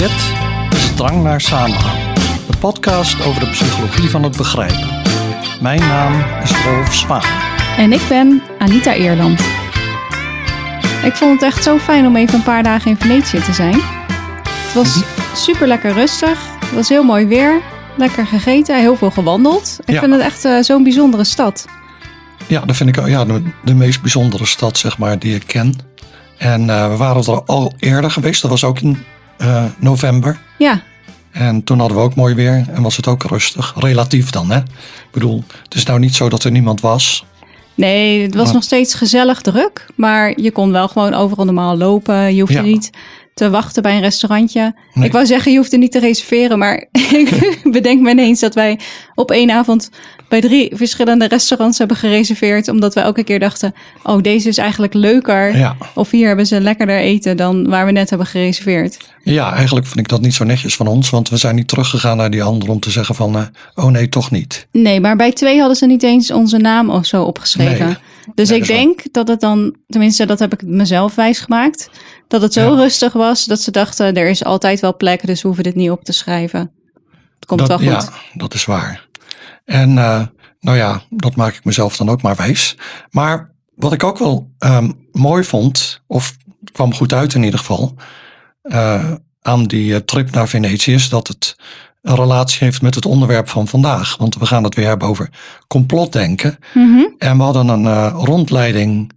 Dit is Drang naar Samenhang, de podcast over de psychologie van het begrijpen. Mijn naam is Rolf Zwaan. En ik ben Anita Eerland. Ik vond het echt zo fijn om even een paar dagen in Venetië te zijn. Het was super lekker rustig. Het was heel mooi weer. Lekker gegeten, heel veel gewandeld. Ik Ja. vind het echt eh, zo'n bijzondere stad. Ja, dat vind ik ja, de, de meest bijzondere stad zeg maar, die ik ken. En eh, we waren er al eerder geweest, dat was ook in eh, november. Ja, En toen hadden we ook mooi weer en was het ook rustig. Relatief dan, hè? Ik bedoel, het is nou niet zo dat er niemand was. nee, het was Maar- nog steeds gezellig druk. Maar je kon wel gewoon overal normaal lopen. Je hoefde Ja. niet te wachten bij een restaurantje. Nee. Ik wou zeggen, je hoefde niet te reserveren. Maar ik bedenk me ineens dat wij op één avond bij drie verschillende restaurants hebben gereserveerd. Omdat we elke keer dachten, oh deze is eigenlijk leuker. Ja, Of hier hebben ze lekkerder eten dan waar we net hebben gereserveerd. ja eigenlijk vind ik dat niet zo netjes van ons. Want we zijn niet teruggegaan naar die anderen om te zeggen van... eh, oh nee, toch niet. Nee, maar bij twee hadden ze niet eens onze naam of zo opgeschreven. Nee. Dus Nee, ik dat denk dat het dan, tenminste dat heb ik mezelf wijsgemaakt, dat het zo Ja. rustig was dat ze dachten er is altijd wel plek, dus we hoeven dit niet op te schrijven. Het komt dat, wel goed. Ja, dat is waar. En eh, nou ja, dat maak ik mezelf dan ook maar wijs. Maar wat ik ook wel ehm, mooi vond, of kwam goed uit in ieder geval, eh, aan die eh, trip naar Venetië, is dat het een relatie heeft met het onderwerp van vandaag. Want we gaan het weer hebben over complotdenken. Mhm. En we hadden een rondleiding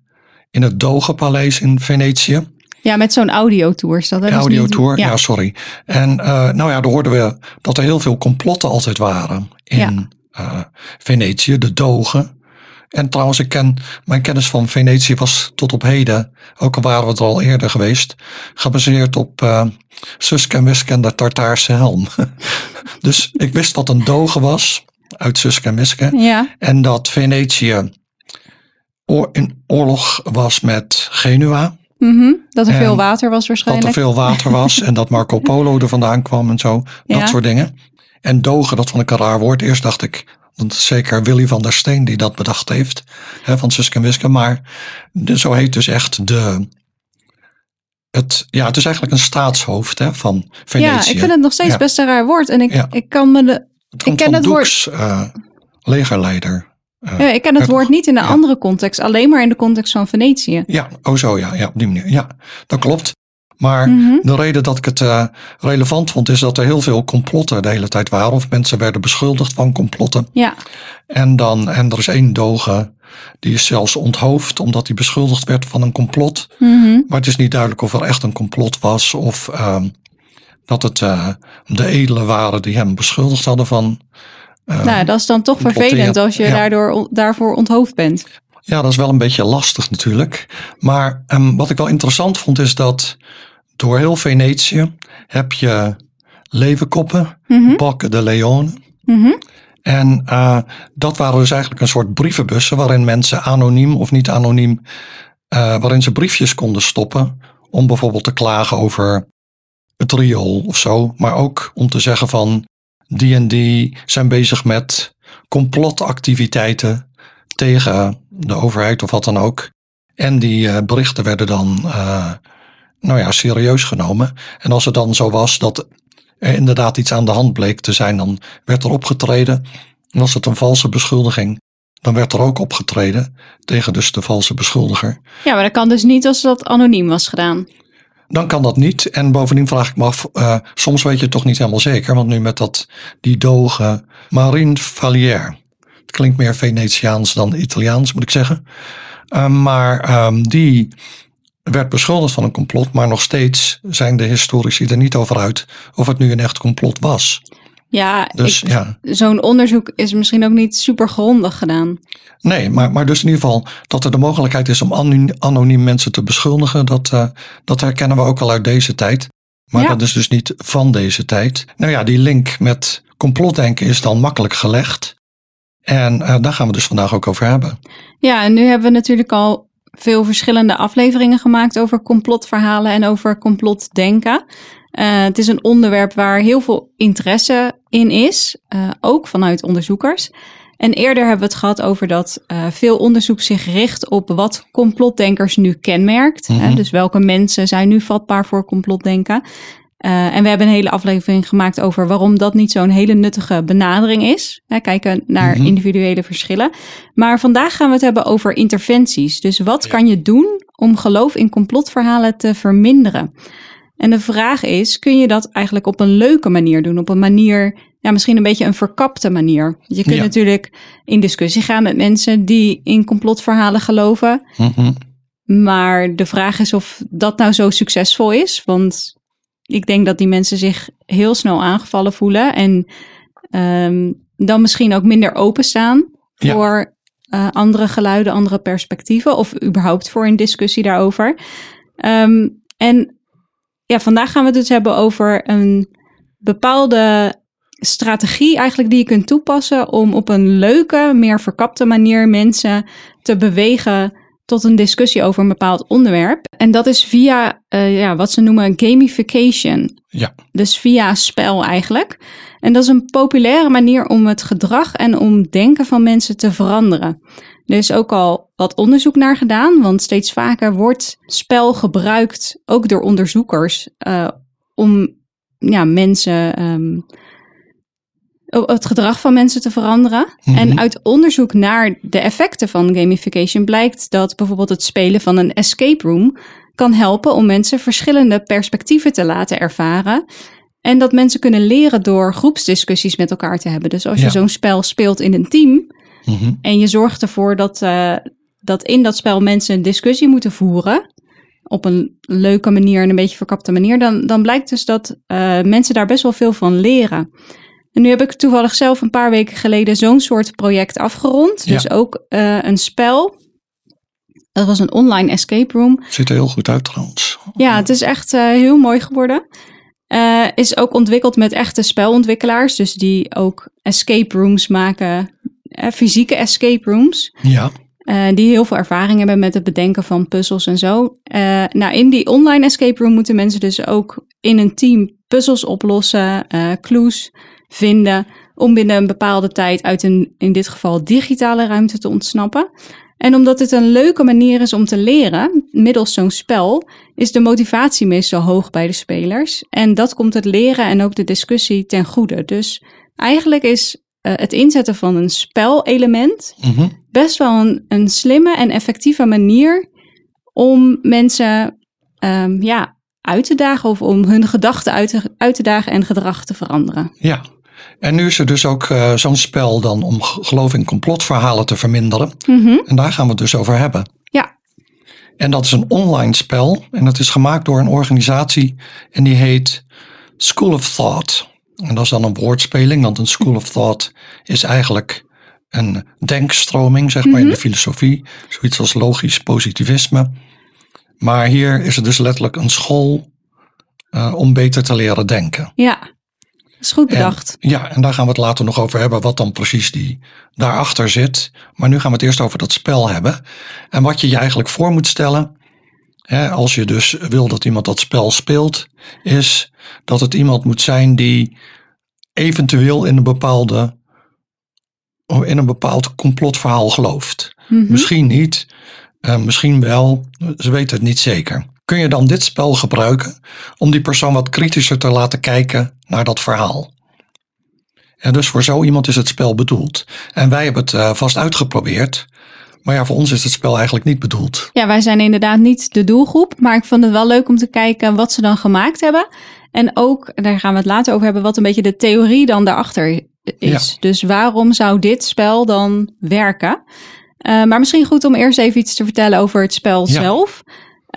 in het Dogenpaleis in Venetië. Ja, met zo'n audiotour. is Dat, niet- Audiotour, ja. Ja. sorry. En nou ja, daar hoorden we dat er heel veel complotten altijd waren in Ja. Eh, Venetië, de dogen. En trouwens, ik ken, mijn kennis van Venetië was tot op heden, ook al waren we er al eerder geweest, gebaseerd op eh Suske en Wiske en de Tartaarse helm. dus ik wist dat een doge was uit Suske en Wiske. Ja, En dat Venetië oor- in oorlog was met Genua. mhm. dat er En veel water was Dat waarschijnlijk. er veel water was en dat Marco Polo er vandaan kwam en zo. Dat soort dingen. En dogen, dat vond ik een raar woord. Eerst dacht ik, want zeker Willy van der Steen die dat bedacht heeft. Hè, van Suske en Wiske. Maar de, zo heet dus echt de... Het, ja, het is eigenlijk een staatshoofd hè, van Venetië. ja, ik vind het nog steeds Ja. best een raar woord. En ik, Ja. ik kan me de, het komt ken van het woord- eh, legerleider. Eh, ja, ik ken het het- woord niet in een ja. andere context, alleen maar in de context van Venetië. Ja, oh zo, ja, ja, op die manier. Ja, dat klopt. Maar Mhm. de reden dat ik het eh, relevant vond, is dat er heel veel complotten de hele tijd waren. Of mensen werden beschuldigd van complotten. Ja, En, dan, en er is één doge, die is zelfs onthoofd omdat hij beschuldigd werd van een complot. mhm. Maar het is niet duidelijk of er echt een complot was. Of ehm, dat het eh, de edelen waren die hem beschuldigd hadden van. eh, nou, dat is dan toch vervelend als je Ja. daardoor, daarvoor onthoofd bent. Ja, dat is wel een beetje lastig natuurlijk. Maar ehm, wat ik wel interessant vond is dat door heel Venetië heb je leeuwenkoppen, Mhm. bakken de leone. Mhm. En eh, dat waren dus eigenlijk een soort brievenbussen waarin mensen anoniem of niet anoniem, eh, waarin ze briefjes konden stoppen om bijvoorbeeld te klagen over het riool of zo. Maar ook om te zeggen van die en die zijn bezig met complotactiviteiten tegen de overheid of wat dan ook. En die eh, berichten werden dan eh, nou ja, serieus genomen. En als het dan zo was dat er inderdaad iets aan de hand bleek te zijn, dan werd er opgetreden. En was het een valse beschuldiging, dan werd er ook opgetreden tegen dus de valse beschuldiger. Ja, maar dat kan dus niet als dat anoniem was gedaan. Dan kan dat niet. En bovendien vraag ik me af, eh, soms weet je het toch niet helemaal zeker. Want nu met dat, die doge Marine Valier. Klinkt meer Venetiaans dan Italiaans, moet ik zeggen. Eh, maar ehm, die werd beschuldigd van een complot. Maar nog steeds zijn de historici er niet over uit of het nu een echt complot was. Ja, Dus ja, zo'n onderzoek is misschien ook niet super grondig gedaan. nee, maar, maar dus in ieder geval dat er de mogelijkheid is om anoniem, mensen te beschuldigen. Dat, eh, dat herkennen we ook al uit deze tijd. Maar Ja. dat is dus niet van deze tijd. Nou ja, die link met complotdenken is dan makkelijk gelegd. En eh, daar gaan we dus vandaag ook over hebben. Ja, en nu hebben we natuurlijk al veel verschillende afleveringen gemaakt over complotverhalen en over complotdenken. Eh, het is een onderwerp waar heel veel interesse in is, eh, ook vanuit onderzoekers. En eerder hebben we het gehad over dat veel onderzoek zich richt op wat complotdenkers nu kenmerkt. Hè? Mhm. Dus welke mensen zijn nu vatbaar voor complotdenken. Uh, en we hebben een hele aflevering gemaakt over waarom dat niet zo'n hele nuttige benadering is. Hè, kijken naar Mhm. individuele verschillen. Maar vandaag gaan we het hebben over interventies. Dus wat Ja. kan je doen om geloof in complotverhalen te verminderen? En de vraag is, kun je dat eigenlijk op een leuke manier doen? Op een manier, ja, misschien een beetje een verkapte manier. Je kunt Ja. natuurlijk in discussie gaan met mensen die in complotverhalen geloven. Mhm. Maar de vraag is of dat nou zo succesvol is. Want ik denk dat die mensen zich heel snel aangevallen voelen. En ehm, dan misschien ook minder openstaan Ja. voor eh, andere geluiden, andere perspectieven. Of überhaupt voor een discussie daarover. Ehm, en ja, vandaag gaan we het dus hebben over een bepaalde strategie eigenlijk die je kunt toepassen om op een leuke, meer verkapte manier mensen te bewegen tot een discussie over een bepaald onderwerp. En dat is via eh, ja, wat ze noemen gamification. Ja. Dus via spel eigenlijk. En dat is een populaire manier om het gedrag en om denken van mensen te veranderen. Er is ook al wat onderzoek naar gedaan, want steeds vaker wordt spel gebruikt, ook door onderzoekers, eh, om ja, mensen, ehm, het gedrag van mensen te veranderen. Mhm. En uit onderzoek naar de effecten van gamification blijkt dat bijvoorbeeld het spelen van een escape room kan helpen om mensen verschillende perspectieven te laten ervaren. En dat mensen kunnen leren door groepsdiscussies met elkaar te hebben. Dus als je zo'n spel speelt in een team, Mhm. en je zorgt ervoor dat, eh, dat in dat spel mensen een discussie moeten voeren. Op een leuke manier en een beetje verkapte manier. Dan, dan blijkt dus dat eh, mensen daar best wel veel van leren. En nu heb ik toevallig zelf een paar weken geleden zo'n soort project afgerond. Ja. Dus ook eh, een spel. Dat was een online escape room. Ziet er heel goed uit trouwens. Ja, het is echt eh, heel mooi geworden. Eh, is ook ontwikkeld met echte spelontwikkelaars. Dus die ook escape rooms maken. fysieke escape rooms. Ja, die heel veel ervaring hebben met het bedenken van puzzels en zo. Nou, in die online escape room moeten mensen dus ook in een team puzzels oplossen, clues vinden. Om binnen een bepaalde tijd uit een, in dit geval, digitale ruimte te ontsnappen. En omdat het een leuke manier is om te leren, middels zo'n spel, is de motivatie meestal hoog bij de spelers. En dat komt het leren en ook de discussie ten goede. Dus eigenlijk is eh, het inzetten van een spelelement Mhm. best wel een, een slimme en effectieve manier om mensen ehm, ja, uit te dagen of om hun gedachten uit te, uit te dagen en gedrag te veranderen. ja. En nu is er dus ook eh, zo'n spel dan om geloof in complotverhalen te verminderen. Mhm. En daar gaan we het dus over hebben. Ja. En dat is een online spel. En dat is gemaakt door een organisatie. En die heet School of Thought. En dat is dan een woordspeling. Want een School of Thought is eigenlijk een denkstroming, zeg maar, in de filosofie. Zoiets als logisch positivisme. Maar hier is het dus letterlijk een school eh, om beter te leren denken. Ja, is goed bedacht. En, ja, en daar gaan we het later nog over hebben, wat dan precies die daarachter zit. Maar nu gaan we het eerst over dat spel hebben. En wat je je eigenlijk voor moet stellen, hè, als je dus wil dat iemand dat spel speelt, is dat het iemand moet zijn die eventueel in een bepaalde in een bepaald complotverhaal gelooft. Mhm. Misschien niet, eh, misschien wel, ze weten het niet zeker. Kun je dan dit spel gebruiken om die persoon wat kritischer te laten kijken naar dat verhaal? En dus voor zo iemand is het spel bedoeld. En wij hebben het eh, vast uitgeprobeerd. Maar ja, voor ons is het spel eigenlijk niet bedoeld. Ja, wij zijn inderdaad niet de doelgroep, maar ik vond het wel leuk om te kijken wat ze dan gemaakt hebben. En ook, daar gaan we het later over hebben, wat een beetje de theorie dan daarachter is. Dus waarom zou dit spel dan werken? Uh, maar misschien goed om eerst even iets te vertellen over het spel Ja. zelf.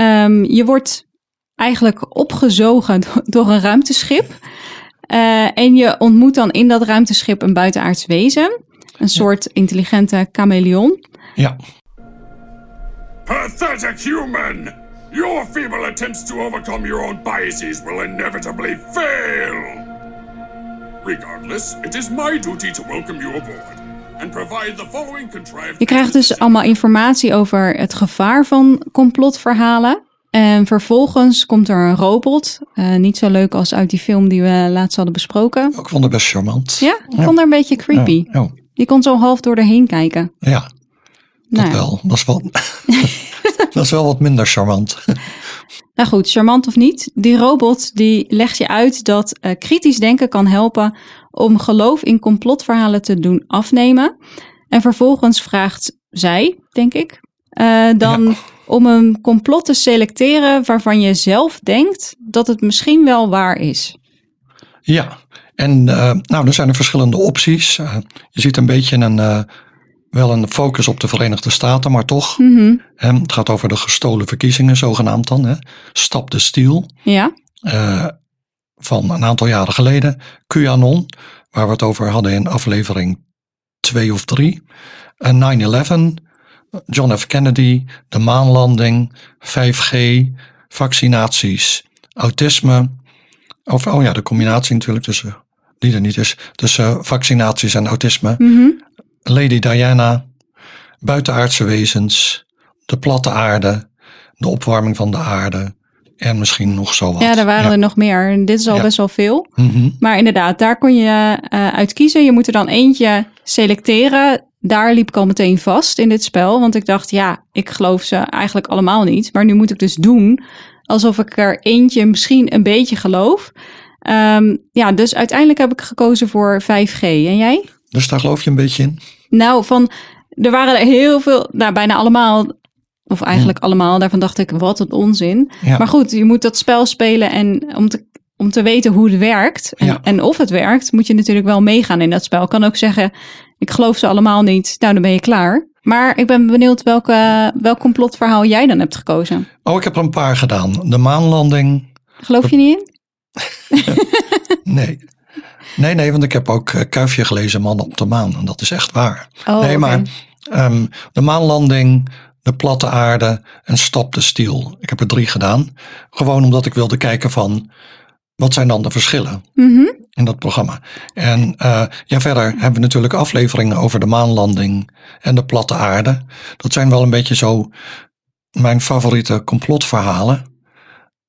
Um, je wordt eigenlijk opgezogen do- door een ruimteschip. Uh, en je ontmoet dan in dat ruimteschip een buitenaards wezen. Een soort intelligente chameleon. Ja, Pathetic human! Your feeble attempts to overcome your own biases will inevitably fail! Regardless, it is my duty to welcome you aboard Je krijgt dus allemaal informatie over het gevaar van complotverhalen. En vervolgens komt er een robot. Uh, niet zo leuk als uit die film die we laatst hadden besproken. ik vond het best charmant. Ja, ik vond haar een beetje creepy. Ja, Die kon zo half door erheen kijken. ja dat Nou wel. Dat is wel, dat is wel wat minder charmant. Nou goed, charmant of niet, die robot die legt je uit dat uh, kritisch denken kan helpen om geloof in complotverhalen te doen afnemen. En vervolgens vraagt zij, denk ik, uh, dan ja. om een complot te selecteren waarvan je zelf denkt dat het misschien wel waar is. Ja, en uh, nou, er zijn er verschillende opties. Uh, je ziet een beetje een, wel een focus op de Verenigde Staten, maar toch. Mm -hmm. het gaat over de gestolen verkiezingen, zogenaamd dan. Hè. Stap de stiel. Ja. Van een aantal jaren geleden. QAnon, waar we het over hadden in aflevering 2 of 3. 9-11, John F. Kennedy, de maanlanding, 5G, vaccinaties, autisme. Of, oh ja, de combinatie natuurlijk tussen, die er niet is, tussen vaccinaties en autisme. Mm -hmm. Lady Diana, buitenaardse wezens, de platte aarde, de opwarming van de aarde en misschien nog zo wat. Ja, er waren ja. er nog meer. En dit is al Ja. best wel veel. Mhm. Maar inderdaad, daar kon je eh uit kiezen. Je moet er dan eentje selecteren. Daar liep ik al meteen vast in dit spel. Want ik dacht, ja, ik geloof ze eigenlijk allemaal niet. Maar nu moet ik dus doen alsof ik er eentje misschien een beetje geloof. Ehm, ja, dus uiteindelijk heb ik gekozen voor 5G. En jij? Dus daar geloof je een beetje in? Nou, van, er waren er heel veel, nou bijna allemaal, of eigenlijk allemaal. Daarvan dacht ik, wat een onzin. Ja. Maar goed, je moet dat spel spelen en om te, om te weten hoe het werkt en, Ja. en of het werkt, moet je natuurlijk wel meegaan in dat spel. Ik kan ook zeggen, ik geloof ze allemaal niet. Nou, dan ben je klaar. Maar ik ben benieuwd welke, welk complotverhaal jij dan hebt gekozen. Oh, ik heb er een paar gedaan. De maanlanding. Geloof je niet in? Nee. Nee, nee, want ik heb ook eh, Kuifje gelezen, Man op de Maan. En dat is echt waar. Oh, nee, maar ehm, de maanlanding, de platte aarde en Stop de Stiel. Ik heb er drie gedaan. Gewoon omdat ik wilde kijken van, wat zijn dan de verschillen Mhm. in dat programma? En eh, ja, verder hebben we natuurlijk afleveringen over de maanlanding en de platte aarde. Dat zijn wel een beetje zo mijn favoriete complotverhalen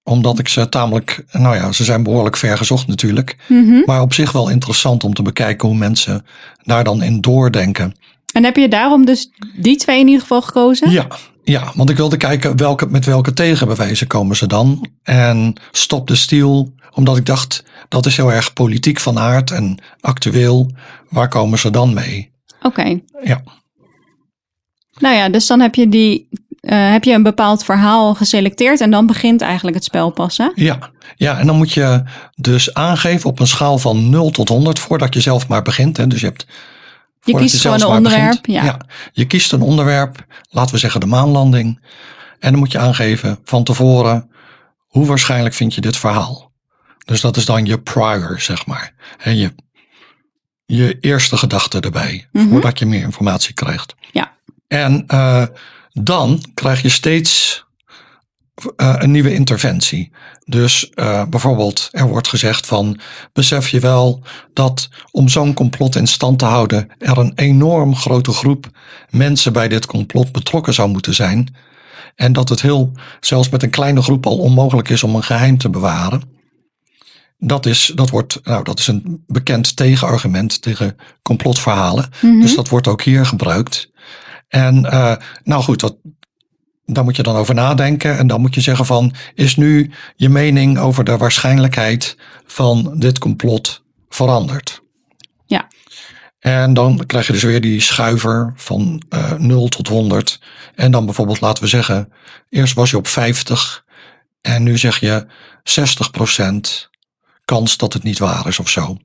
omdat ik ze tamelijk, nou ja, ze zijn behoorlijk ver gezocht natuurlijk. Mhm. Maar op zich wel interessant om te bekijken hoe mensen daar dan in doordenken. En heb je daarom dus die twee in ieder geval gekozen? Ja, ja want ik wilde kijken welke, met welke tegenbewijzen komen ze dan. En stop de stiel, omdat ik dacht dat is heel erg politiek van aard en actueel. Waar komen ze dan mee? Oké. Ja. Nou ja, dus dan heb je die. eh, heb je een bepaald verhaal geselecteerd en dan begint eigenlijk het spel pas, hè? Ja, ja, en dan moet je dus aangeven op een schaal van 0 tot 100 voordat je zelf maar begint. Hè. Dus je hebt. Je kiest gewoon een onderwerp. Ja. je kiest een onderwerp, laten we zeggen de maanlanding. En dan moet je aangeven van tevoren hoe waarschijnlijk vind je dit verhaal. Dus dat is dan je prior, zeg maar. Hè, je, je eerste gedachte erbij, Mhm. voordat je meer informatie krijgt. Ja. En eh, dan krijg je steeds eh, een nieuwe interventie. Dus eh, bijvoorbeeld, er wordt gezegd van, besef je wel dat om zo'n complot in stand te houden, er een enorm grote groep mensen bij dit complot betrokken zou moeten zijn. En dat het heel, zelfs met een kleine groep al onmogelijk is om een geheim te bewaren. Dat is, dat wordt, nou, dat is een bekend tegenargument tegen complotverhalen. Mhm. Dus dat wordt ook hier gebruikt. En eh, nou goed, dat, daar moet je dan over nadenken. En dan moet je zeggen van, is nu je mening over de waarschijnlijkheid van dit complot veranderd? Ja. En dan krijg je dus weer die schuiver van eh 0 tot 100. En dan bijvoorbeeld, laten we zeggen, eerst was je op 50 en nu zeg je 60% kans dat het niet waar is of zo.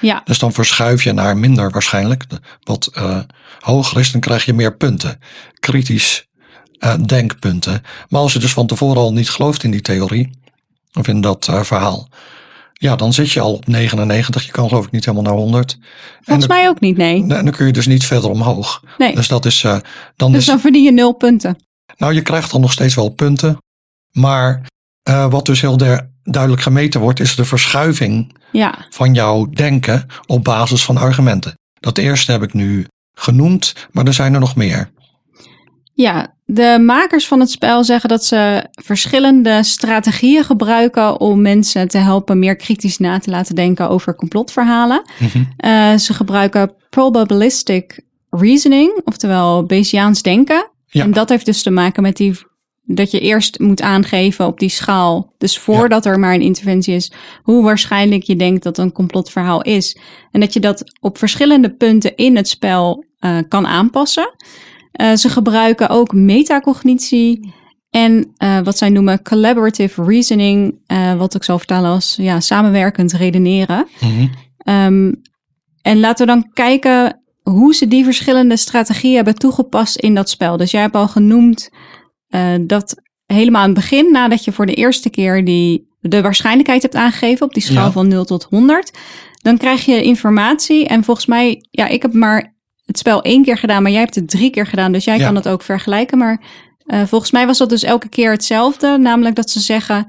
Ja. Dus dan verschuif je naar minder waarschijnlijk, wat eh, hoger is, dan krijg je meer punten. Kritisch eh, denkpunten. Maar als je dus van tevoren al niet gelooft in die theorie, of in dat eh, verhaal, ja, dan zit je al op 99. Je kan geloof ik niet helemaal naar 100. En Volgens dan, mij ook niet, nee. en dan kun je dus niet verder omhoog. Nee. Dus dat is, eh, dan Dus is, dan verdien je nul punten. nou je krijgt dan nog steeds wel punten. Maar wat dus heel der- duidelijk gemeten wordt, is de verschuiving Ja. van jouw denken op basis van argumenten. Dat eerste heb ik nu genoemd, maar er zijn er nog meer. Ja, de makers van het spel zeggen dat ze verschillende strategieën gebruiken om mensen te helpen meer kritisch na te laten denken over complotverhalen. Mhm. Eh, ze gebruiken probabilistic reasoning, oftewel Bayesiaans denken. Ja. En dat heeft dus te maken met die dat je eerst moet aangeven op die schaal. Dus voordat er maar een interventie is, hoe waarschijnlijk je denkt dat een complotverhaal is. En dat je dat op verschillende punten in het spel uh, kan aanpassen. Uh, ze gebruiken ook metacognitie en uh, wat zij noemen collaborative reasoning, wat ik zal vertalen als ja, samenwerkend redeneren. Mm -hmm. um, en laten we dan kijken hoe ze die verschillende strategieën hebben toegepast in dat spel. Dus jij hebt al genoemd dat helemaal aan het begin, nadat je voor de eerste keer die, de waarschijnlijkheid hebt aangegeven op die schaal ja. van 0 tot 100, dan krijg je informatie. En volgens mij, ja, ik heb maar het spel één keer gedaan, maar jij hebt het drie keer gedaan, dus jij ja. kan het ook vergelijken. Maar uh, volgens mij was dat dus elke keer hetzelfde, namelijk dat ze zeggen.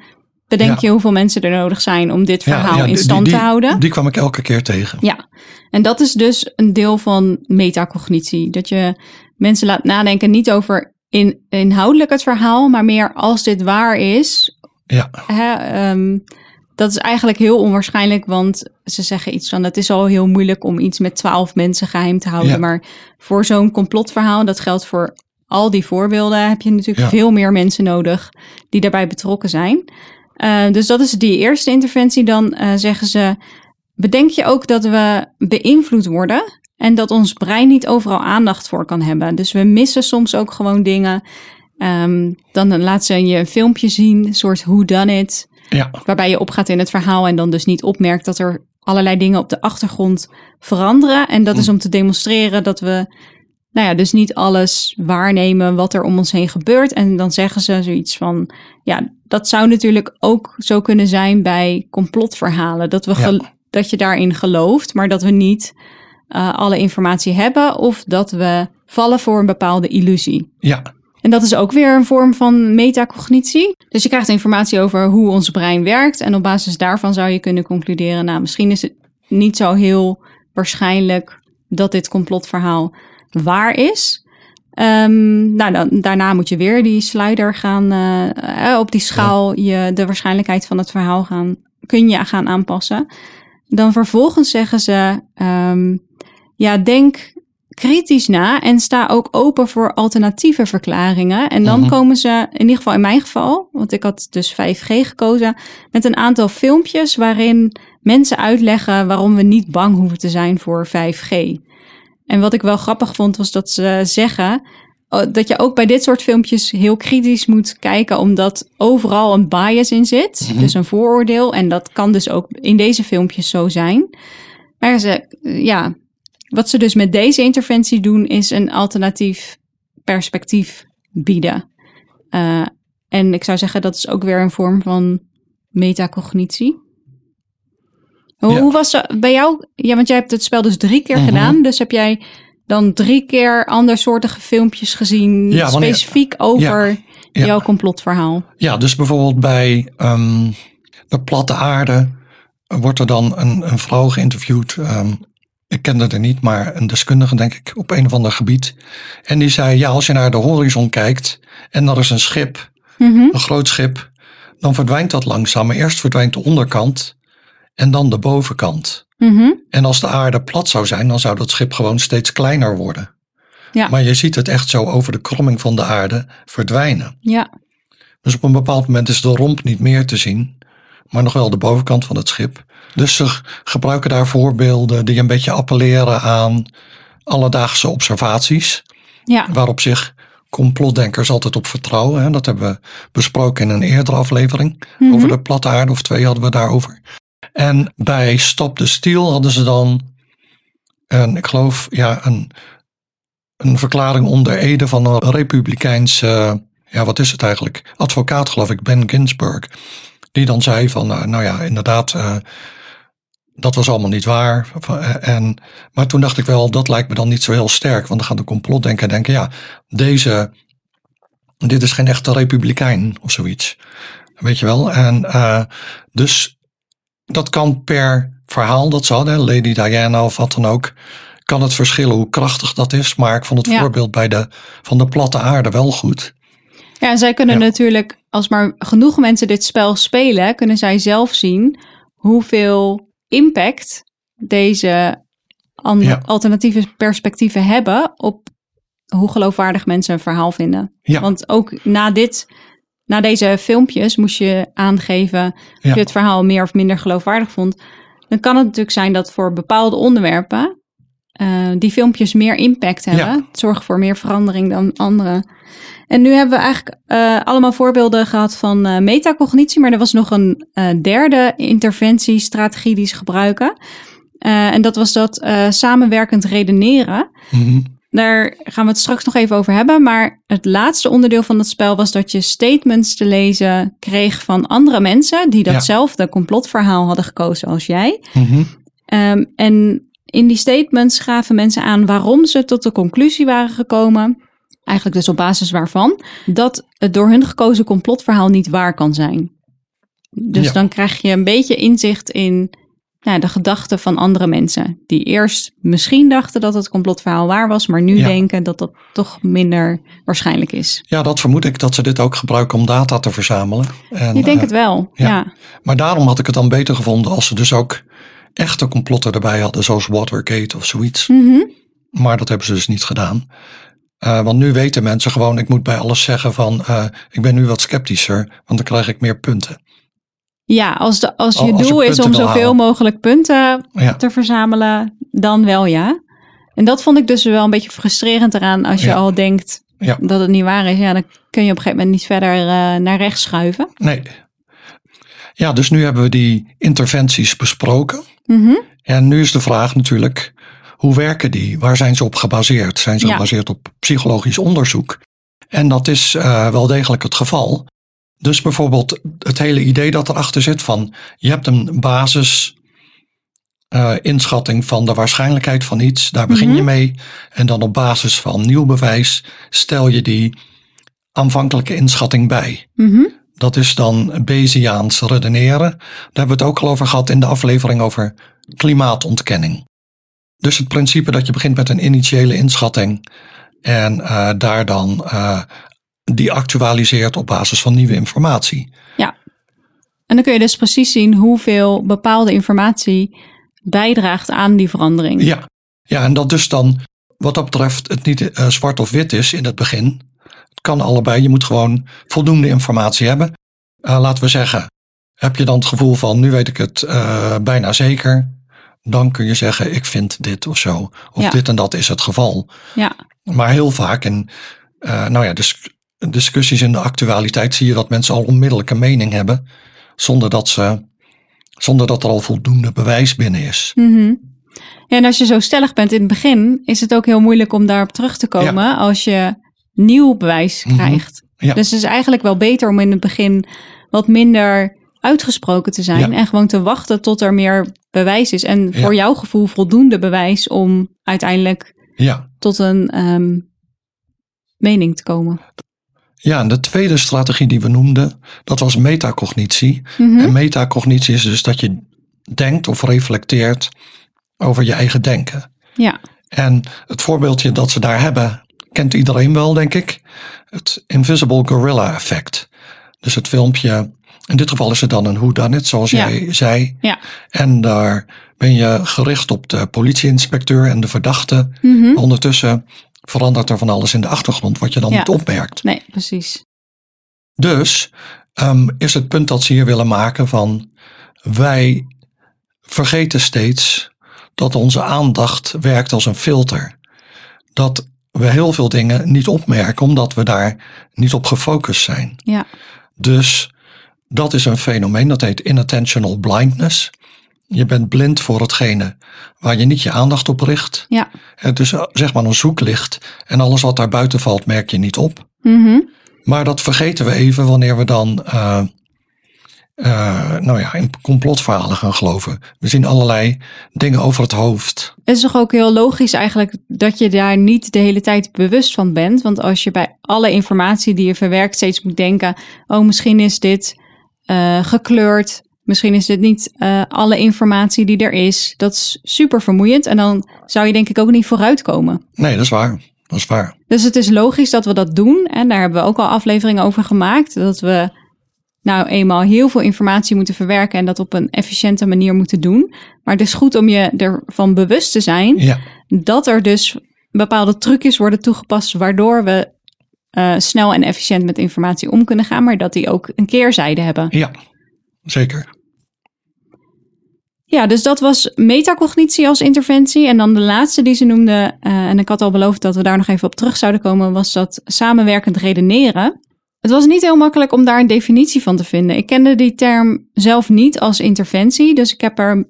Bedenk ja. je hoeveel mensen er nodig zijn om dit verhaal in stand die, te houden? Die kwam ik elke keer tegen. Ja, en dat is dus een deel van metacognitie. Dat je mensen laat nadenken niet over in, inhoudelijk het verhaal, maar meer als dit waar is. Ja. Hè, um, dat is eigenlijk heel onwaarschijnlijk, want ze zeggen iets van: het is al heel moeilijk om iets met twaalf mensen geheim te houden. Ja. Maar voor zo'n complotverhaal, dat geldt voor al die voorbeelden, heb je natuurlijk Ja. veel meer mensen nodig die daarbij betrokken zijn. Uh, dus dat is die eerste interventie. Dan uh, zeggen ze: bedenk je ook dat we beïnvloed worden en dat ons brein niet overal aandacht voor kan hebben. Dus we missen soms ook gewoon dingen. Um, dan laat ze je een filmpje zien, een soort who done it, Ja, waarbij je opgaat in het verhaal en dan dus niet opmerkt dat er allerlei dingen op de achtergrond veranderen. En dat is om te demonstreren dat we, nou ja, dus niet alles waarnemen wat er om ons heen gebeurt. En dan zeggen ze zoiets van, ja, dat zou natuurlijk ook zo kunnen zijn bij complotverhalen. Dat, we Ja. dat je daarin gelooft, maar dat we niet uh, alle informatie hebben of dat we vallen voor een bepaalde illusie. ja, En dat is ook weer een vorm van metacognitie. Dus je krijgt informatie over hoe ons brein werkt. En op basis daarvan zou je kunnen concluderen: nou, misschien is het niet zo heel waarschijnlijk dat dit complotverhaal waar is. Um, nou, dan, daarna moet je weer die slider gaan, uh, op die schaal je de waarschijnlijkheid van het verhaal gaan, kun je gaan aanpassen. Dan vervolgens zeggen ze, um, ja, denk kritisch na en sta ook open voor alternatieve verklaringen. En dan Mhm. komen ze, in ieder geval in mijn geval, want ik had dus 5G gekozen, met een aantal filmpjes waarin mensen uitleggen waarom we niet bang hoeven te zijn voor 5G. En wat ik wel grappig vond, was dat ze zeggen oh, dat je ook bij dit soort filmpjes heel kritisch moet kijken, omdat overal een bias in zit, Mhm. dus een vooroordeel. En dat kan dus ook in deze filmpjes zo zijn. Maar ze, ja, wat ze dus met deze interventie doen, is een alternatief perspectief bieden. Uh, en ik zou zeggen, dat is ook weer een vorm van metacognitie. Hoe, Ja. hoe was dat bij jou? Ja, want jij hebt het spel dus drie keer Mhm. gedaan. Dus heb jij dan drie keer andersoortige filmpjes gezien, Ja, wanneer- specifiek over ja. jouw complotverhaal? ja, dus bijvoorbeeld bij ehm, de platte aarde wordt er dan een, een vrouw geïnterviewd. ehm, ik kende er niet, maar een deskundige denk ik op een of ander gebied. En die zei, ja, als je naar de horizon kijkt en er is een schip, Mhm. een groot schip, dan verdwijnt dat langzaam. Maar eerst verdwijnt de onderkant en dan de bovenkant. Mhm. En als de aarde plat zou zijn, dan zou dat schip gewoon steeds kleiner worden. Ja. Maar je ziet het echt zo over de kromming van de aarde verdwijnen. Ja, Dus op een bepaald moment is de romp niet meer te zien, maar nog wel de bovenkant van het schip. Dus ze gebruiken daar voorbeelden die een beetje appelleren aan alledaagse observaties, ja. waarop zich complotdenkers altijd op vertrouwen. Hè. Dat hebben we besproken in een eerdere aflevering Mhm. over de platte aarde, of twee hadden we daarover. En bij Stop the Steel hadden ze dan, een, ik geloof, ja, een, een verklaring onder Ede van een republikeinse, ja, wat is het eigenlijk? Advocaat, geloof ik, Ben Ginsburg. Die dan zei van, nou, nou ja, inderdaad, eh, dat was allemaal niet waar. Eh, En, maar toen dacht ik wel, dat lijkt me dan niet zo heel sterk. Want dan gaan de complotdenker denken, ja, deze, dit is geen echte republikein of zoiets. Weet je wel? En uh, dus dat kan per verhaal dat ze hadden, Lady Diana of wat dan ook, kan het verschillen hoe krachtig dat is. Maar ik vond het Ja. voorbeeld bij de, van de platte aarde wel goed. Ja, zij kunnen Ja. natuurlijk, als maar genoeg mensen dit spel spelen, kunnen zij zelf zien hoeveel impact deze Ja. alternatieve perspectieven hebben op hoe geloofwaardig mensen een verhaal vinden. Ja. Want ook na dit na deze filmpjes moest je aangeven of je het verhaal meer of minder geloofwaardig vond. Dan kan het natuurlijk zijn dat voor bepaalde onderwerpen eh, die filmpjes meer impact hebben. Ja. Zorgen voor meer verandering dan andere. En nu hebben we eigenlijk eh, allemaal voorbeelden gehad van eh, metacognitie, maar er was nog een derde interventiestrategie die ze gebruiken. En dat was dat samenwerkend redeneren. Mhm. Daar gaan we het straks nog even over hebben. Maar het laatste onderdeel van het spel was dat je statements te lezen kreeg van andere mensen die Ja. datzelfde complotverhaal hadden gekozen als jij. Mhm. Ehm, en in die statements gaven mensen aan waarom ze tot de conclusie waren gekomen. Eigenlijk dus op basis waarvan. Dat het door hun gekozen complotverhaal niet waar kan zijn. Dus Ja. dan krijg je een beetje inzicht in de gedachten van andere mensen. Die eerst misschien dachten dat het complotverhaal waar was. Maar nu Ja. denken dat dat toch minder waarschijnlijk is. Ja, dat vermoed ik dat ze dit ook gebruiken om data te verzamelen. En, Ik denk eh, het wel, ja. ja. Maar daarom had ik het dan beter gevonden als ze dus ook echte complotten erbij hadden, zoals Watergate of zoiets. Mhm. Maar dat hebben ze dus niet gedaan. Eh, want nu weten mensen gewoon, ik moet bij alles zeggen van, eh, ik ben nu wat sceptischer, want dan krijg ik meer punten. Ja, als, de, als je Als je doel is om zoveel halen. mogelijk punten Ja, te verzamelen, dan wel ja. En dat vond ik dus wel een beetje frustrerend eraan. Als je Ja. al denkt Ja. dat het niet waar is, ja, dan kun je op een gegeven moment niet verder eh, naar rechts schuiven. nee. Ja, dus nu hebben we die interventies besproken. Mhm. En nu is de vraag natuurlijk, hoe werken die? Waar zijn ze op gebaseerd? Zijn ze Ja. gebaseerd op psychologisch onderzoek? En dat is eh, wel degelijk het geval. Dus bijvoorbeeld het hele idee dat erachter zit van je hebt een basis eh, inschatting van de waarschijnlijkheid van iets, daar begin je Mhm. mee. En dan op basis van nieuw bewijs stel je die aanvankelijke inschatting bij. Mhm. Dat is dan Bayesiaans redeneren. Daar hebben we het ook al over gehad in de aflevering over klimaatontkenning. Dus het principe dat je begint met een initiële inschatting en eh, daar dan eh, die actualiseert op basis van nieuwe informatie. En dan kun je dus precies zien hoeveel bepaalde informatie bijdraagt aan die verandering. Ja, ja en dat dus dan wat dat betreft het niet eh, zwart of wit is in het begin. Het kan allebei, je moet gewoon voldoende informatie hebben. Eh, laten we zeggen, heb je dan het gevoel van nu weet ik het eh, bijna zeker. Dan kun je zeggen ik vind dit of zo. Of Ja. dit en dat is het geval. Ja. Maar heel vaak in eh, nou ja, dis- discussies in de actualiteit zie je dat mensen al onmiddellijk een mening hebben. Zonder dat, ze, zonder dat er al voldoende bewijs binnen is. Mhm. Ja, en als je zo stellig bent in het begin, is het ook heel moeilijk om daarop terug te komen als je nieuw bewijs Mhm. krijgt. Ja. Dus het is eigenlijk wel beter om in het begin wat minder uitgesproken te zijn Ja. en gewoon te wachten tot er meer bewijs is. En voor jouw gevoel voldoende bewijs om uiteindelijk Ja. tot een ehm, mening te komen. Ja, en de tweede strategie die we noemden, dat was metacognitie. Mhm. En metacognitie is dus dat je denkt of reflecteert over je eigen denken. Ja, En het voorbeeldje dat ze daar hebben, kent iedereen wel, denk ik. Het Invisible Gorilla effect. Dus het filmpje, in dit geval is het dan een whodunit, zoals Ja. jij zei. ja. En daar ben je gericht op de politieinspecteur en de verdachte. Mhm. Ondertussen verandert er van alles in de achtergrond, wat je dan Ja. niet opmerkt. Nee, precies. Dus ehm, is het punt dat ze hier willen maken van wij vergeten steeds dat onze aandacht werkt als een filter. Dat we heel veel dingen niet opmerken omdat we daar niet op gefocust zijn. Ja. Dus dat is een fenomeen dat heet inattentional blindness. Je bent blind voor hetgene waar je niet je aandacht op richt. Ja. Het is eh, zeg maar een zoeklicht en alles wat daar buiten valt merk je niet op. Mhm. Maar dat vergeten we even wanneer we dan eh, eh, nou ja, in complotverhalen gaan geloven. We zien allerlei dingen over het hoofd. Het is toch ook heel logisch eigenlijk dat je daar niet de hele tijd bewust van bent. Want als je bij alle informatie die je verwerkt steeds moet denken: oh, misschien is dit eh, gekleurd. Misschien is dit niet eh, alle informatie die er is. Dat is super vermoeiend. En dan zou je denk ik ook niet vooruitkomen. Nee, dat is waar. Dat is waar. Dus het is logisch dat we dat doen. En daar hebben we ook al afleveringen over gemaakt. Dat we nou eenmaal heel veel informatie moeten verwerken en dat op een efficiënte manier moeten doen. Maar het is goed om je ervan bewust te zijn Ja, dat er dus bepaalde trucjes worden toegepast waardoor we eh, snel en efficiënt met informatie om kunnen gaan, maar dat die ook een keerzijde hebben. Ja, zeker. Ja, dus dat was metacognitie als interventie. En dan de laatste die ze noemde, uh, en ik had al beloofd dat we daar nog even op terug zouden komen, was dat samenwerkend redeneren. Het was niet heel makkelijk om daar een definitie van te vinden. Ik kende die term zelf niet als interventie, dus ik heb er uh,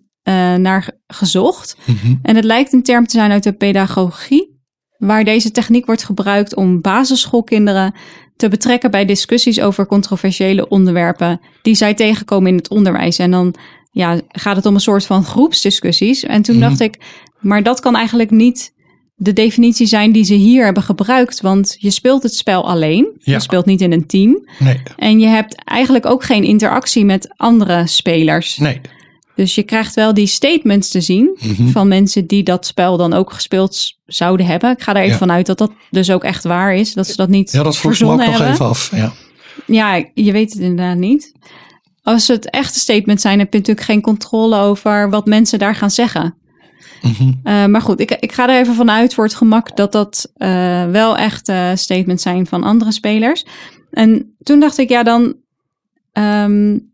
naar gezocht. Mhm. En het lijkt een term te zijn uit de pedagogie, waar deze techniek wordt gebruikt om basisschoolkinderen te betrekken bij discussies over controversiële onderwerpen die zij tegenkomen in het onderwijs. En dan ja, gaat het om een soort van groepsdiscussies. En toen Mhm. dacht ik, maar dat kan eigenlijk niet de definitie zijn die ze hier hebben gebruikt. Want je speelt het spel alleen. Ja. Je speelt niet in een team. Nee, En je hebt eigenlijk ook geen interactie met andere spelers. nee. Dus je krijgt wel die statements te zien Mhm. van mensen die dat spel dan ook gespeeld zouden hebben. Ik ga er even Ja. vanuit dat dat dus ook echt waar is. Dat ze dat niet Ja, dat vroeg me ook nog even af. Ja. Ja, je weet het inderdaad niet. Als het echte statements zijn, heb je natuurlijk geen controle over wat mensen daar gaan zeggen. Mhm. Uh, maar goed, ik, ik ga er even vanuit voor het gemak dat dat uh, wel echt uh, statements zijn van andere spelers. En toen dacht ik, ja, dan. Um,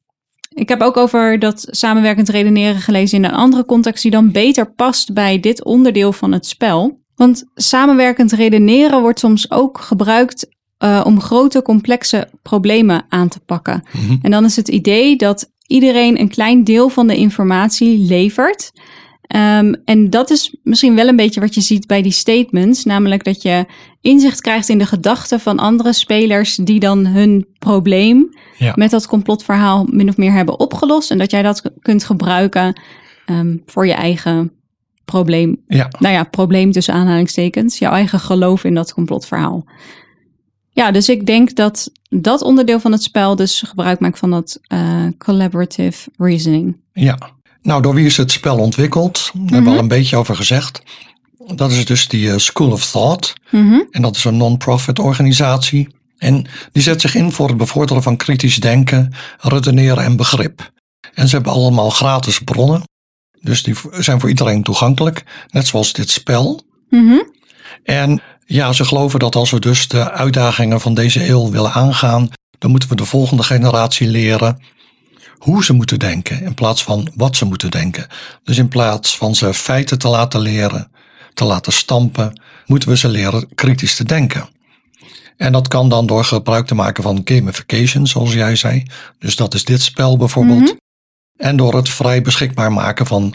ik heb ook over dat samenwerkend redeneren gelezen in een andere context, die dan beter past bij dit onderdeel van het spel. Want samenwerkend redeneren wordt soms ook gebruikt om grote, complexe problemen aan te pakken. Mhm. En dan is het idee dat iedereen een klein deel van de informatie levert. Um, en dat is misschien wel een beetje wat je ziet bij die statements, namelijk dat je inzicht krijgt in de gedachten van andere spelers die dan hun probleem Ja. met dat complotverhaal min of meer hebben opgelost en dat jij dat kunt gebruiken um, voor je eigen probleem. Ja. Nou ja, probleem tussen aanhalingstekens, jouw eigen geloof in dat complotverhaal. Ja, dus ik denk dat dat onderdeel van het spel dus gebruik maakt van dat uh, collaborative reasoning. Ja. Nou, door wie is het spel ontwikkeld? Daar hebben we al een beetje over gezegd. Dat is dus die uh, School of Thought. Mm -hmm. En dat is een non-profit organisatie. En die zet zich in voor het bevorderen van kritisch denken, redeneren en begrip. En ze hebben allemaal gratis bronnen. Dus die zijn voor iedereen toegankelijk. Net zoals dit spel. Mm -hmm. En ja, ze geloven dat als we dus de uitdagingen van deze eeuw willen aangaan, dan moeten we de volgende generatie leren hoe ze moeten denken in plaats van wat ze moeten denken. Dus in plaats van ze feiten te laten leren, te laten stampen, moeten we ze leren kritisch te denken. En dat kan dan door gebruik te maken van gamification, zoals jij zei. Dus dat is dit spel bijvoorbeeld. Mhm. En door het vrij beschikbaar maken van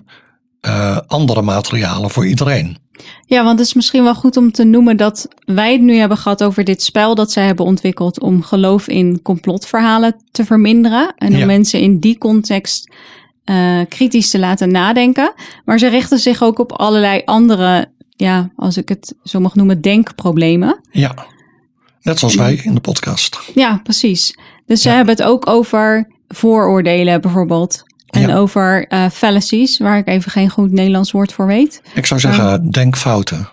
uh, andere materialen voor iedereen. Ja, want het is misschien wel goed om te noemen dat wij het nu hebben gehad over dit spel dat zij hebben ontwikkeld om geloof in complotverhalen te verminderen. En om Ja. mensen in die context uh, kritisch te laten nadenken. Maar ze richten zich ook op allerlei andere, ja, als ik het zo mag noemen, denkproblemen. Ja, net zoals wij in de podcast. Ja, precies. Dus ze hebben het ook over vooroordelen bijvoorbeeld. En Ja. over uh, fallacies, waar ik even geen goed Nederlands woord voor weet. Ik zou zeggen denkfouten.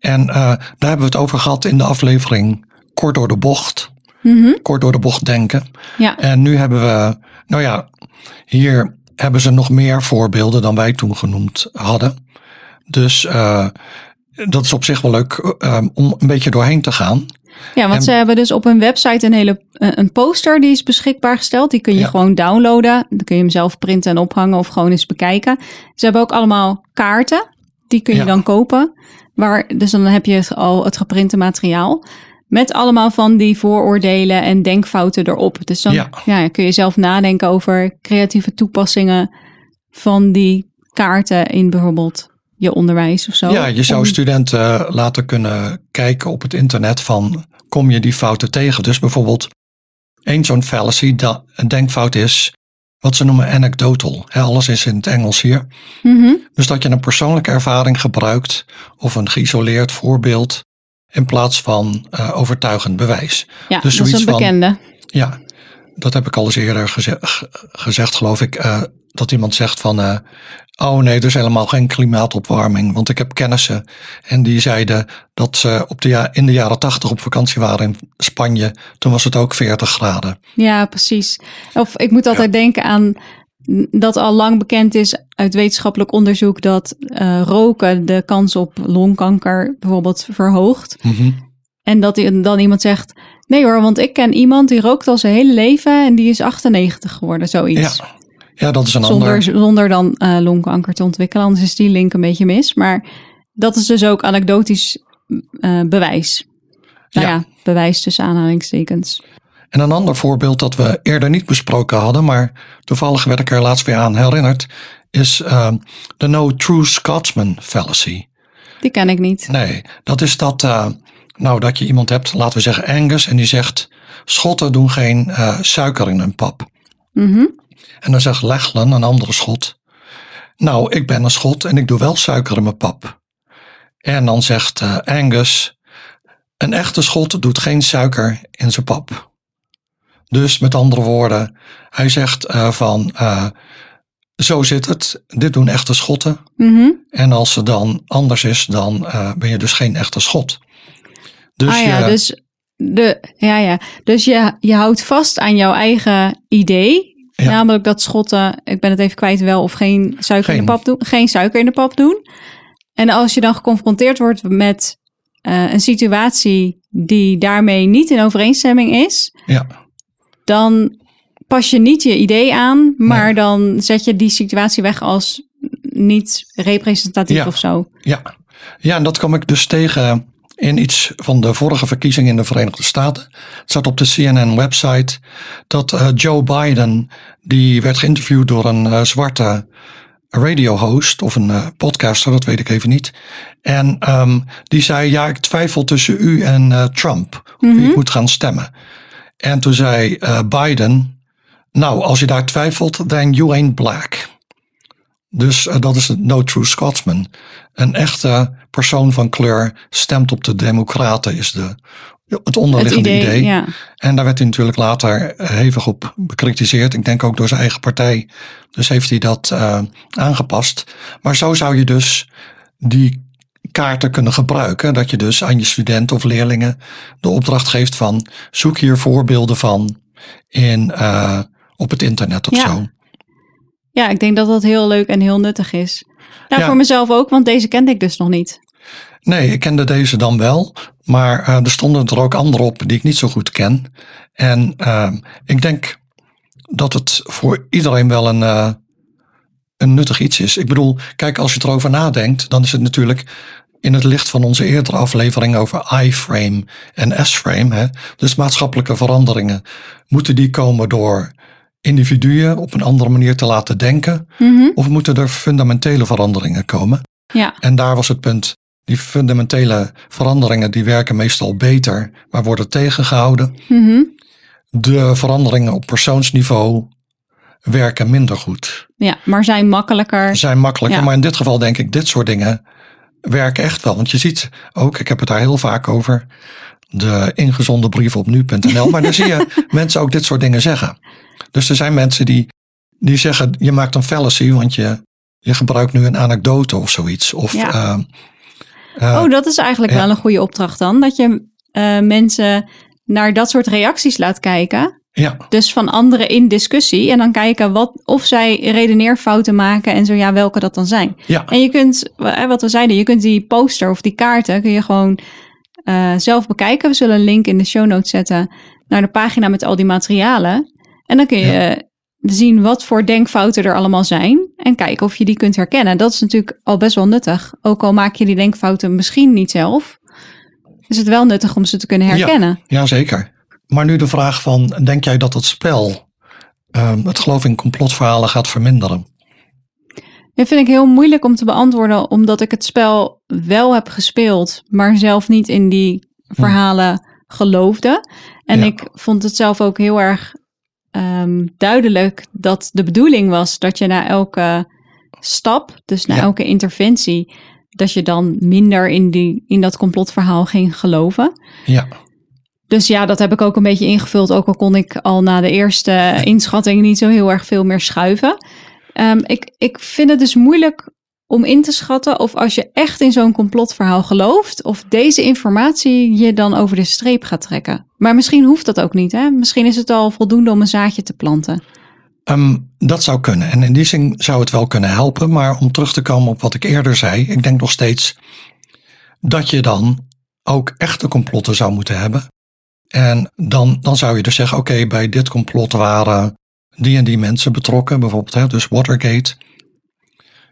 En uh, daar hebben we het over gehad in de aflevering Kort door de bocht. Mhm. Kort door de bocht denken. Ja. En nu hebben we, nou ja, hier hebben ze nog meer voorbeelden dan wij toen genoemd hadden. Dus uh, dat is op zich wel leuk om een beetje doorheen te gaan. Ja, want En- ze hebben dus op hun website een hele eh, een poster die is beschikbaar gesteld. Die kun je Ja. gewoon downloaden. Dan kun je hem zelf printen en ophangen of gewoon eens bekijken. Ze hebben ook allemaal kaarten. Die kun je Ja. dan kopen. Waar, dus dan heb je al het geprinte materiaal. Met allemaal van die vooroordelen en denkfouten erop. Dus dan Ja. ja. kun je zelf nadenken over creatieve toepassingen van die kaarten in bijvoorbeeld je onderwijs of zo. Ja, je zou studenten laten kunnen kijken op het internet van kom je die fouten tegen. Dus bijvoorbeeld één zo'n fallacy, dat een denkfout is wat ze noemen anecdotal. Alles is in het Engels hier. Mhm. Dus dat je een persoonlijke ervaring gebruikt of een geïsoleerd voorbeeld in plaats van eh, overtuigend bewijs. Ja, Dus dat is een van- bekende. Ja, dat heb ik al eens eerder geze- ge- gezegd, geloof ik. eh, dat iemand zegt van, eh, oh nee, er is helemaal geen klimaatopwarming. Want ik heb kennissen en die zeiden dat ze op de ja- in de jaren tachtig op vakantie waren in Spanje. Toen was het ook 40 graden. Ja, precies. Of ik moet altijd denken aan dat al lang bekend is uit wetenschappelijk onderzoek dat eh, roken de kans op longkanker bijvoorbeeld verhoogt. Mhm. En dat dan iemand zegt, nee hoor, want ik ken iemand die rookt al zijn hele leven en die is 98 geworden, zoiets. Ja, ja dat is een Zonder, ander. zonder dan eh, longkanker te ontwikkelen, anders is die link een beetje mis. Maar dat is dus ook anekdotisch eh, bewijs. Nou Ja. ja. bewijs tussen aanhalingstekens. En een ander voorbeeld dat we eerder niet besproken hadden, maar toevallig werd ik er laatst weer aan herinnerd, is eh, de No True Scotsman fallacy. Die ken ik niet. Nee, dat is dat, nou, dat je iemand hebt, laten we zeggen Angus, en die zegt: Schotten doen geen suiker in hun pap. Mhm. En dan zegt Lachlan, een andere schot: Nou, ik ben een schot en ik doe wel suiker in mijn pap. En dan zegt eh, Angus: Een echte schot doet geen suiker in zijn pap. Dus met andere woorden, hij zegt eh, van: eh, Zo zit het, dit doen echte schotten. Mhm. En als het dan anders is, dan ben je dus geen echte schot. Dus, ah ja, je, dus, de, ja, ja. dus je, je houdt vast aan jouw eigen idee. Ja. Namelijk dat schotten, ik ben het even kwijt, wel of geen suiker in de pap doen. Geen suiker in de pap doen. En als je dan geconfronteerd wordt met eh, een situatie die daarmee niet in overeenstemming is, ja, dan pas je niet je idee aan, maar dan zet je die situatie weg als niet representatief Ja. of zo. ja. ja, en dat kwam ik dus tegen in iets van de vorige verkiezingen in de Verenigde Staten. Het staat op de CNN-website dat eh, Joe Biden, die werd geïnterviewd door een eh, zwarte radiohost of een eh, podcaster, dat weet ik even niet. En ehm, die zei, ja, ik twijfel tussen u en Trump, op wie ik moet gaan stemmen. En toen zei Biden, nou, als je daar twijfelt, then you ain't black. Dus eh, dat is het No True Scotsman. Een echte persoon van kleur stemt op de Democraten, is de, het Het onderliggende idee, idee. ja. En daar werd hij natuurlijk later hevig op bekritiseerd. Ik denk ook door zijn eigen partij. Dus heeft hij dat eh, aangepast. Maar zo zou je dus die kaarten kunnen gebruiken. Dat je dus aan je studenten of leerlingen de opdracht geeft van zoek hier voorbeelden van in, eh, op het internet of Ja. zo. Ja, ik denk dat dat heel leuk en heel nuttig is. Nou, Ja. voor mezelf ook, want deze kende ik dus nog niet. Nee, ik kende deze dan wel. Maar eh, er stonden er ook andere op die ik niet zo goed ken. En eh, ik denk dat het voor iedereen wel een, eh, een nuttig iets is. Ik bedoel, kijk, als je erover nadenkt, dan is het natuurlijk in het licht van onze eerdere aflevering over I-frame en S-frame, hè, dus maatschappelijke veranderingen, moeten die komen door individuen op een andere manier te laten denken? Mhm. Of moeten er fundamentele veranderingen komen? Ja, En daar was het punt. Die fundamentele veranderingen die werken meestal beter, maar worden tegengehouden. Mhm. De veranderingen op persoonsniveau werken minder goed. ja, maar zijn makkelijker. Zijn makkelijker, Ja. maar in dit geval denk ik, dit soort dingen werken echt wel. Want je ziet ook, ik heb het daar heel vaak over, de ingezonde brief op nu.nl. Maar dan zie je mensen ook dit soort dingen zeggen. Dus er zijn mensen die, die zeggen, je maakt een fallacy, want je, je gebruikt nu een anekdote of zoiets. Of, Ja. eh, eh, oh, dat is eigenlijk ja. wel een goede opdracht dan. Dat je eh, mensen naar dat soort reacties laat kijken. ja, Dus van anderen in discussie. En dan kijken wat, of zij redeneerfouten maken. En zo ja, welke dat dan zijn. ja, En je kunt, wat we zeiden, je kunt die poster of die kaarten kun je gewoon eh, zelf bekijken. We zullen een link in de show notes zetten naar de pagina met al die materialen. En dan kun je zien wat voor denkfouten er allemaal zijn. En kijken of je die kunt herkennen. Dat is natuurlijk al best wel nuttig. Ook al maak je die denkfouten misschien niet zelf. Is het wel nuttig om ze te kunnen herkennen. ja, zeker. Maar nu de vraag van, denk jij dat het spel ehm, het geloof in complotverhalen gaat verminderen? Dat vind ik heel moeilijk om te beantwoorden, omdat ik het spel wel heb gespeeld, maar zelf niet in die verhalen geloofde. En Ja. ik vond het zelf ook heel erg ehm, duidelijk dat de bedoeling was dat je na elke stap, dus na Ja. elke interventie, dat je dan minder in, die, in dat complotverhaal ging geloven. Ja, Dus ja, dat heb ik ook een beetje ingevuld. Ook al kon ik al na de eerste inschatting niet zo heel erg veel meer schuiven. Ehm, ik, ik vind het dus moeilijk om in te schatten of als je echt in zo'n complotverhaal gelooft, of deze informatie je dan over de streep gaat trekken. Maar misschien hoeft dat ook niet. Hè? Misschien is het al voldoende om een zaadje te planten. Ehm, dat zou kunnen. En in die zin zou het wel kunnen helpen. Maar om terug te komen op wat ik eerder zei, ik denk nog steeds dat je dan ook echte complotten zou moeten hebben. En dan, dan zou je dus zeggen, oké, bij dit complot waren die en die mensen betrokken, bijvoorbeeld, hè, dus Watergate.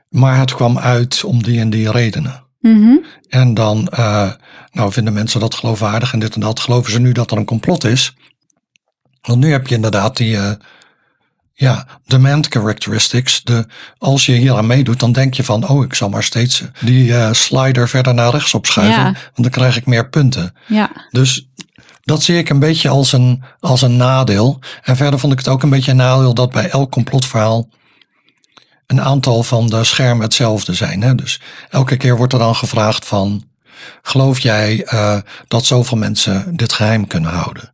Maar het kwam uit om die en die redenen. Mhm. En dan uh, nou vinden mensen dat geloofwaardig en dit en dat. Geloven ze nu dat er een complot is? Want nu heb je inderdaad die uh, ja, demand characteristics. De, als je hier aan meedoet, dan denk je van, oh, ik zal maar steeds die uh, slider verder naar rechts opschuiven. Ja. Want dan krijg ik meer punten. Ja. Dus dat zie ik een beetje als een, als een nadeel. En verder vond ik het ook een beetje een nadeel dat bij elk complotverhaal een aantal van de schermen hetzelfde zijn. Hè? Dus elke keer wordt er dan gevraagd van, geloof jij uh, dat zoveel mensen dit geheim kunnen houden?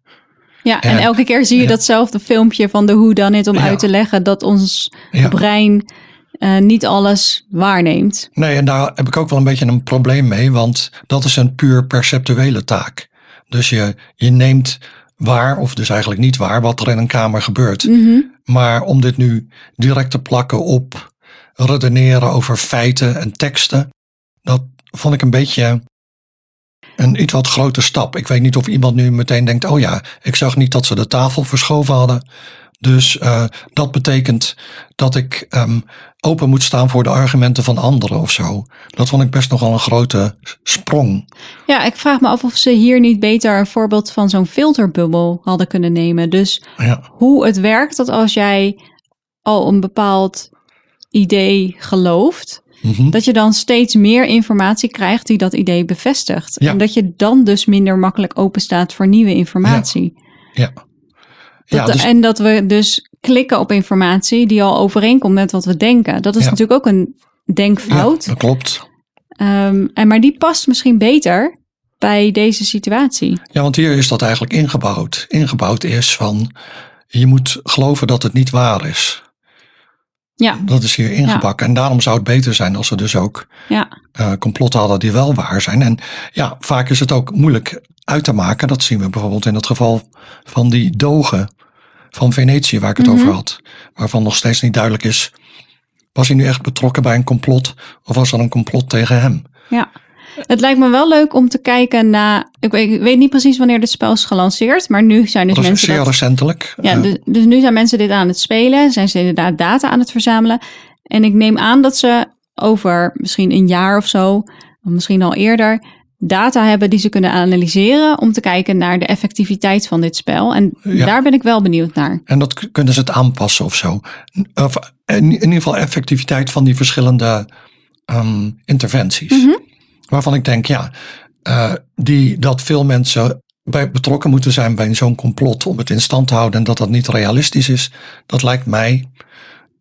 Ja, en, en elke keer zie je ja. datzelfde filmpje van de hoe dan het om ja. uit te leggen dat ons ja. brein uh, niet alles waarneemt. Nee, en daar heb ik ook wel een beetje een probleem mee, want dat is een puur perceptuele taak. Dus je, je neemt waar, of dus eigenlijk niet waar, wat er in een kamer gebeurt. Mm -hmm. Maar om dit nu direct te plakken op redeneren over feiten en teksten, dat vond ik een beetje een iets wat grote stap. Ik weet niet of iemand nu meteen denkt, oh ja, ik zag niet dat ze de tafel verschoven hadden. Dus uh, dat betekent dat ik um, open moet staan voor de argumenten van anderen of zo. Dat vond ik best nogal een grote sprong. Ja, ik vraag me af of ze hier niet beter een voorbeeld van zo'n filterbubbel hadden kunnen nemen. Dus ja. hoe het werkt dat als jij al een bepaald idee gelooft, mm -hmm. dat je dan steeds meer informatie krijgt die dat idee bevestigt. Ja. En dat je dan dus minder makkelijk open staat voor nieuwe informatie. Ja. Dat, ja, dus... En dat we dus klikken op informatie die al overeenkomt met wat we denken. Dat is Ja. natuurlijk ook een denkfout. Ja, dat klopt. Um, en, maar die past misschien beter bij deze situatie. Ja, want hier is dat eigenlijk ingebouwd. Ingebouwd is van je moet geloven dat het niet waar is. Ja, Dat is hier ingebakken. En daarom zou het beter zijn als we dus ook ja, eh, complotten hadden die wel waar zijn. En ja, vaak is het ook moeilijk uit te maken. Dat zien we bijvoorbeeld in het geval van die dogen van Venetië, waar ik het Mhm. over had. Waarvan nog steeds niet duidelijk is, was hij nu echt betrokken bij een complot of was er een complot tegen hem? ja. Het lijkt me wel leuk om te kijken naar. Ik weet, ik weet niet precies wanneer dit spel is gelanceerd, maar nu zijn dus dat mensen. zeer dat- recentelijk. Ja, Eh, dus, dus nu zijn mensen dit aan het spelen, zijn ze inderdaad data aan het verzamelen. En ik neem aan dat ze over misschien een jaar of zo, of misschien al eerder, data hebben die ze kunnen analyseren om te kijken naar de effectiviteit van dit spel. En Ja. daar ben ik wel benieuwd naar. En dat kunnen ze het aanpassen of zo. Of in, in ieder geval effectiviteit van die verschillende ehm, interventies. Mhm. Waarvan ik denk, ja, eh, die, dat veel mensen bij betrokken moeten zijn bij zo'n complot om het in stand te houden en dat dat niet realistisch is. Dat lijkt mij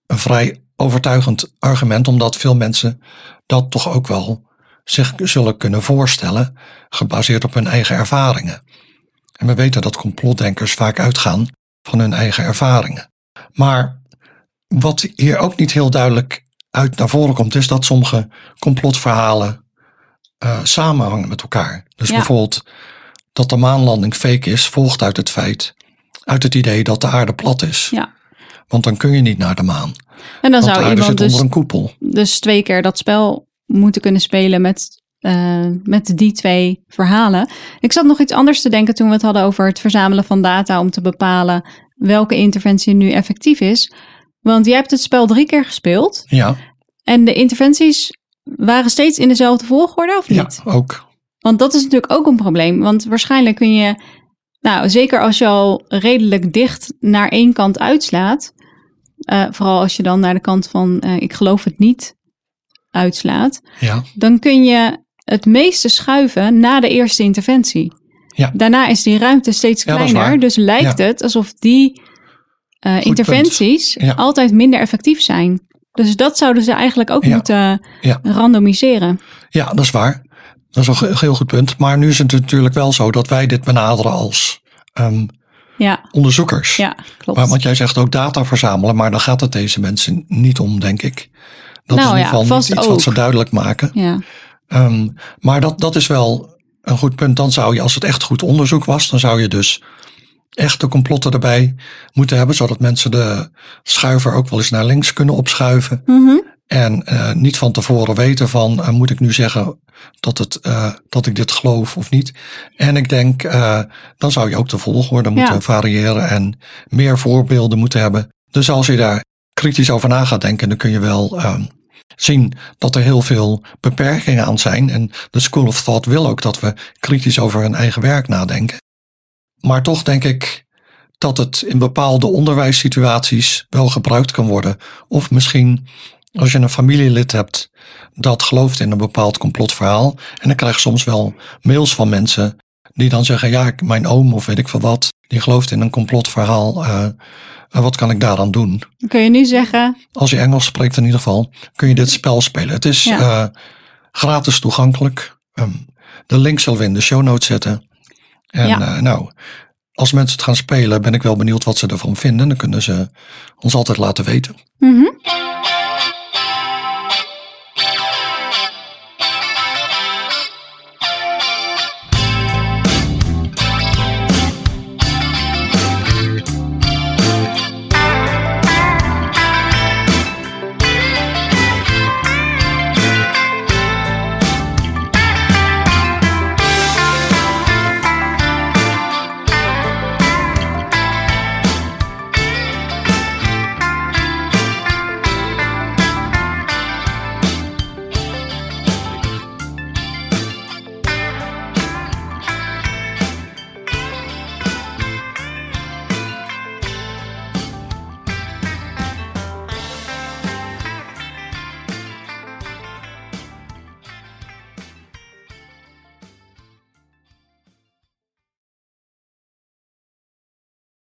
een vrij overtuigend argument, omdat veel mensen dat toch ook wel zich zullen kunnen voorstellen, gebaseerd op hun eigen ervaringen. En we weten dat complotdenkers vaak uitgaan van hun eigen ervaringen. Maar wat hier ook niet heel duidelijk uit naar voren komt, is dat sommige complotverhalen eh, samenhangen met elkaar. Dus Ja. bijvoorbeeld dat de maanlanding fake is, volgt uit het feit, uit het idee dat de aarde plat is. Ja. Want dan kun je niet naar de maan. En dan Want zou iemand dus, onder een koepel. dus twee keer dat spel moeten kunnen spelen met, eh, met die twee verhalen. Ik zat nog iets anders te denken toen we het hadden over het verzamelen van data om te bepalen welke interventie nu effectief is. Want jij hebt het spel drie keer gespeeld Ja, en de interventies waren steeds in dezelfde volgorde of ja, niet? ook. Want dat is natuurlijk ook een probleem. Want waarschijnlijk kun je, nou zeker als je al redelijk dicht naar één kant uitslaat, eh, vooral als je dan naar de kant van eh, ik geloof het niet uitslaat, Ja, dan kun je het meeste schuiven na de eerste interventie. Ja. Daarna is die ruimte steeds kleiner, dus lijkt het alsof die eh, interventies altijd minder effectief zijn. Dus dat zouden ze eigenlijk ook moeten randomiseren. ja, dat is waar. Dat is een heel goed punt. Maar nu is het natuurlijk wel zo dat wij dit benaderen als ehm, Ja, onderzoekers. ja klopt. Maar, want jij zegt ook data verzamelen, maar daar gaat het deze mensen niet om, denk ik. Dat Nou is in ja, ieder geval vast niet iets ook. wat ze duidelijk maken. ja. Ehm, maar dat, dat is wel een goed punt. Dan zou je, als het echt goed onderzoek was, dan zou je dus echte complotten erbij moeten hebben, zodat mensen de schuiver ook wel eens naar links kunnen opschuiven. Mhm. En uh, niet van tevoren weten van, uh, moet ik nu zeggen dat, het, uh, dat ik dit geloof of niet. En ik denk, dan zou je ook de volgorde moeten ja. variëren en meer voorbeelden moeten hebben. Dus als je daar kritisch over na gaat denken, dan kun je wel zien dat er heel veel beperkingen aan zijn. En de School of Thought wil ook dat we kritisch over hun eigen werk nadenken. Maar toch denk ik dat het in bepaalde onderwijssituaties wel gebruikt kan worden. Of misschien als je een familielid hebt dat gelooft in een bepaald complotverhaal. En dan krijg je soms wel mails van mensen die dan zeggen: Ja, mijn oom of weet ik veel wat, die gelooft in een complotverhaal. Uh, wat kan ik daaraan doen? Kun je nu zeggen? Als je Engels spreekt in ieder geval, kun je dit spel spelen. Het is ja. uh, gratis toegankelijk. Um, de link zullen we in de show notes zetten. En ja. nou, als mensen het gaan spelen, ben ik wel benieuwd wat ze ervan vinden. Dan kunnen ze ons altijd laten weten. Mm -hmm.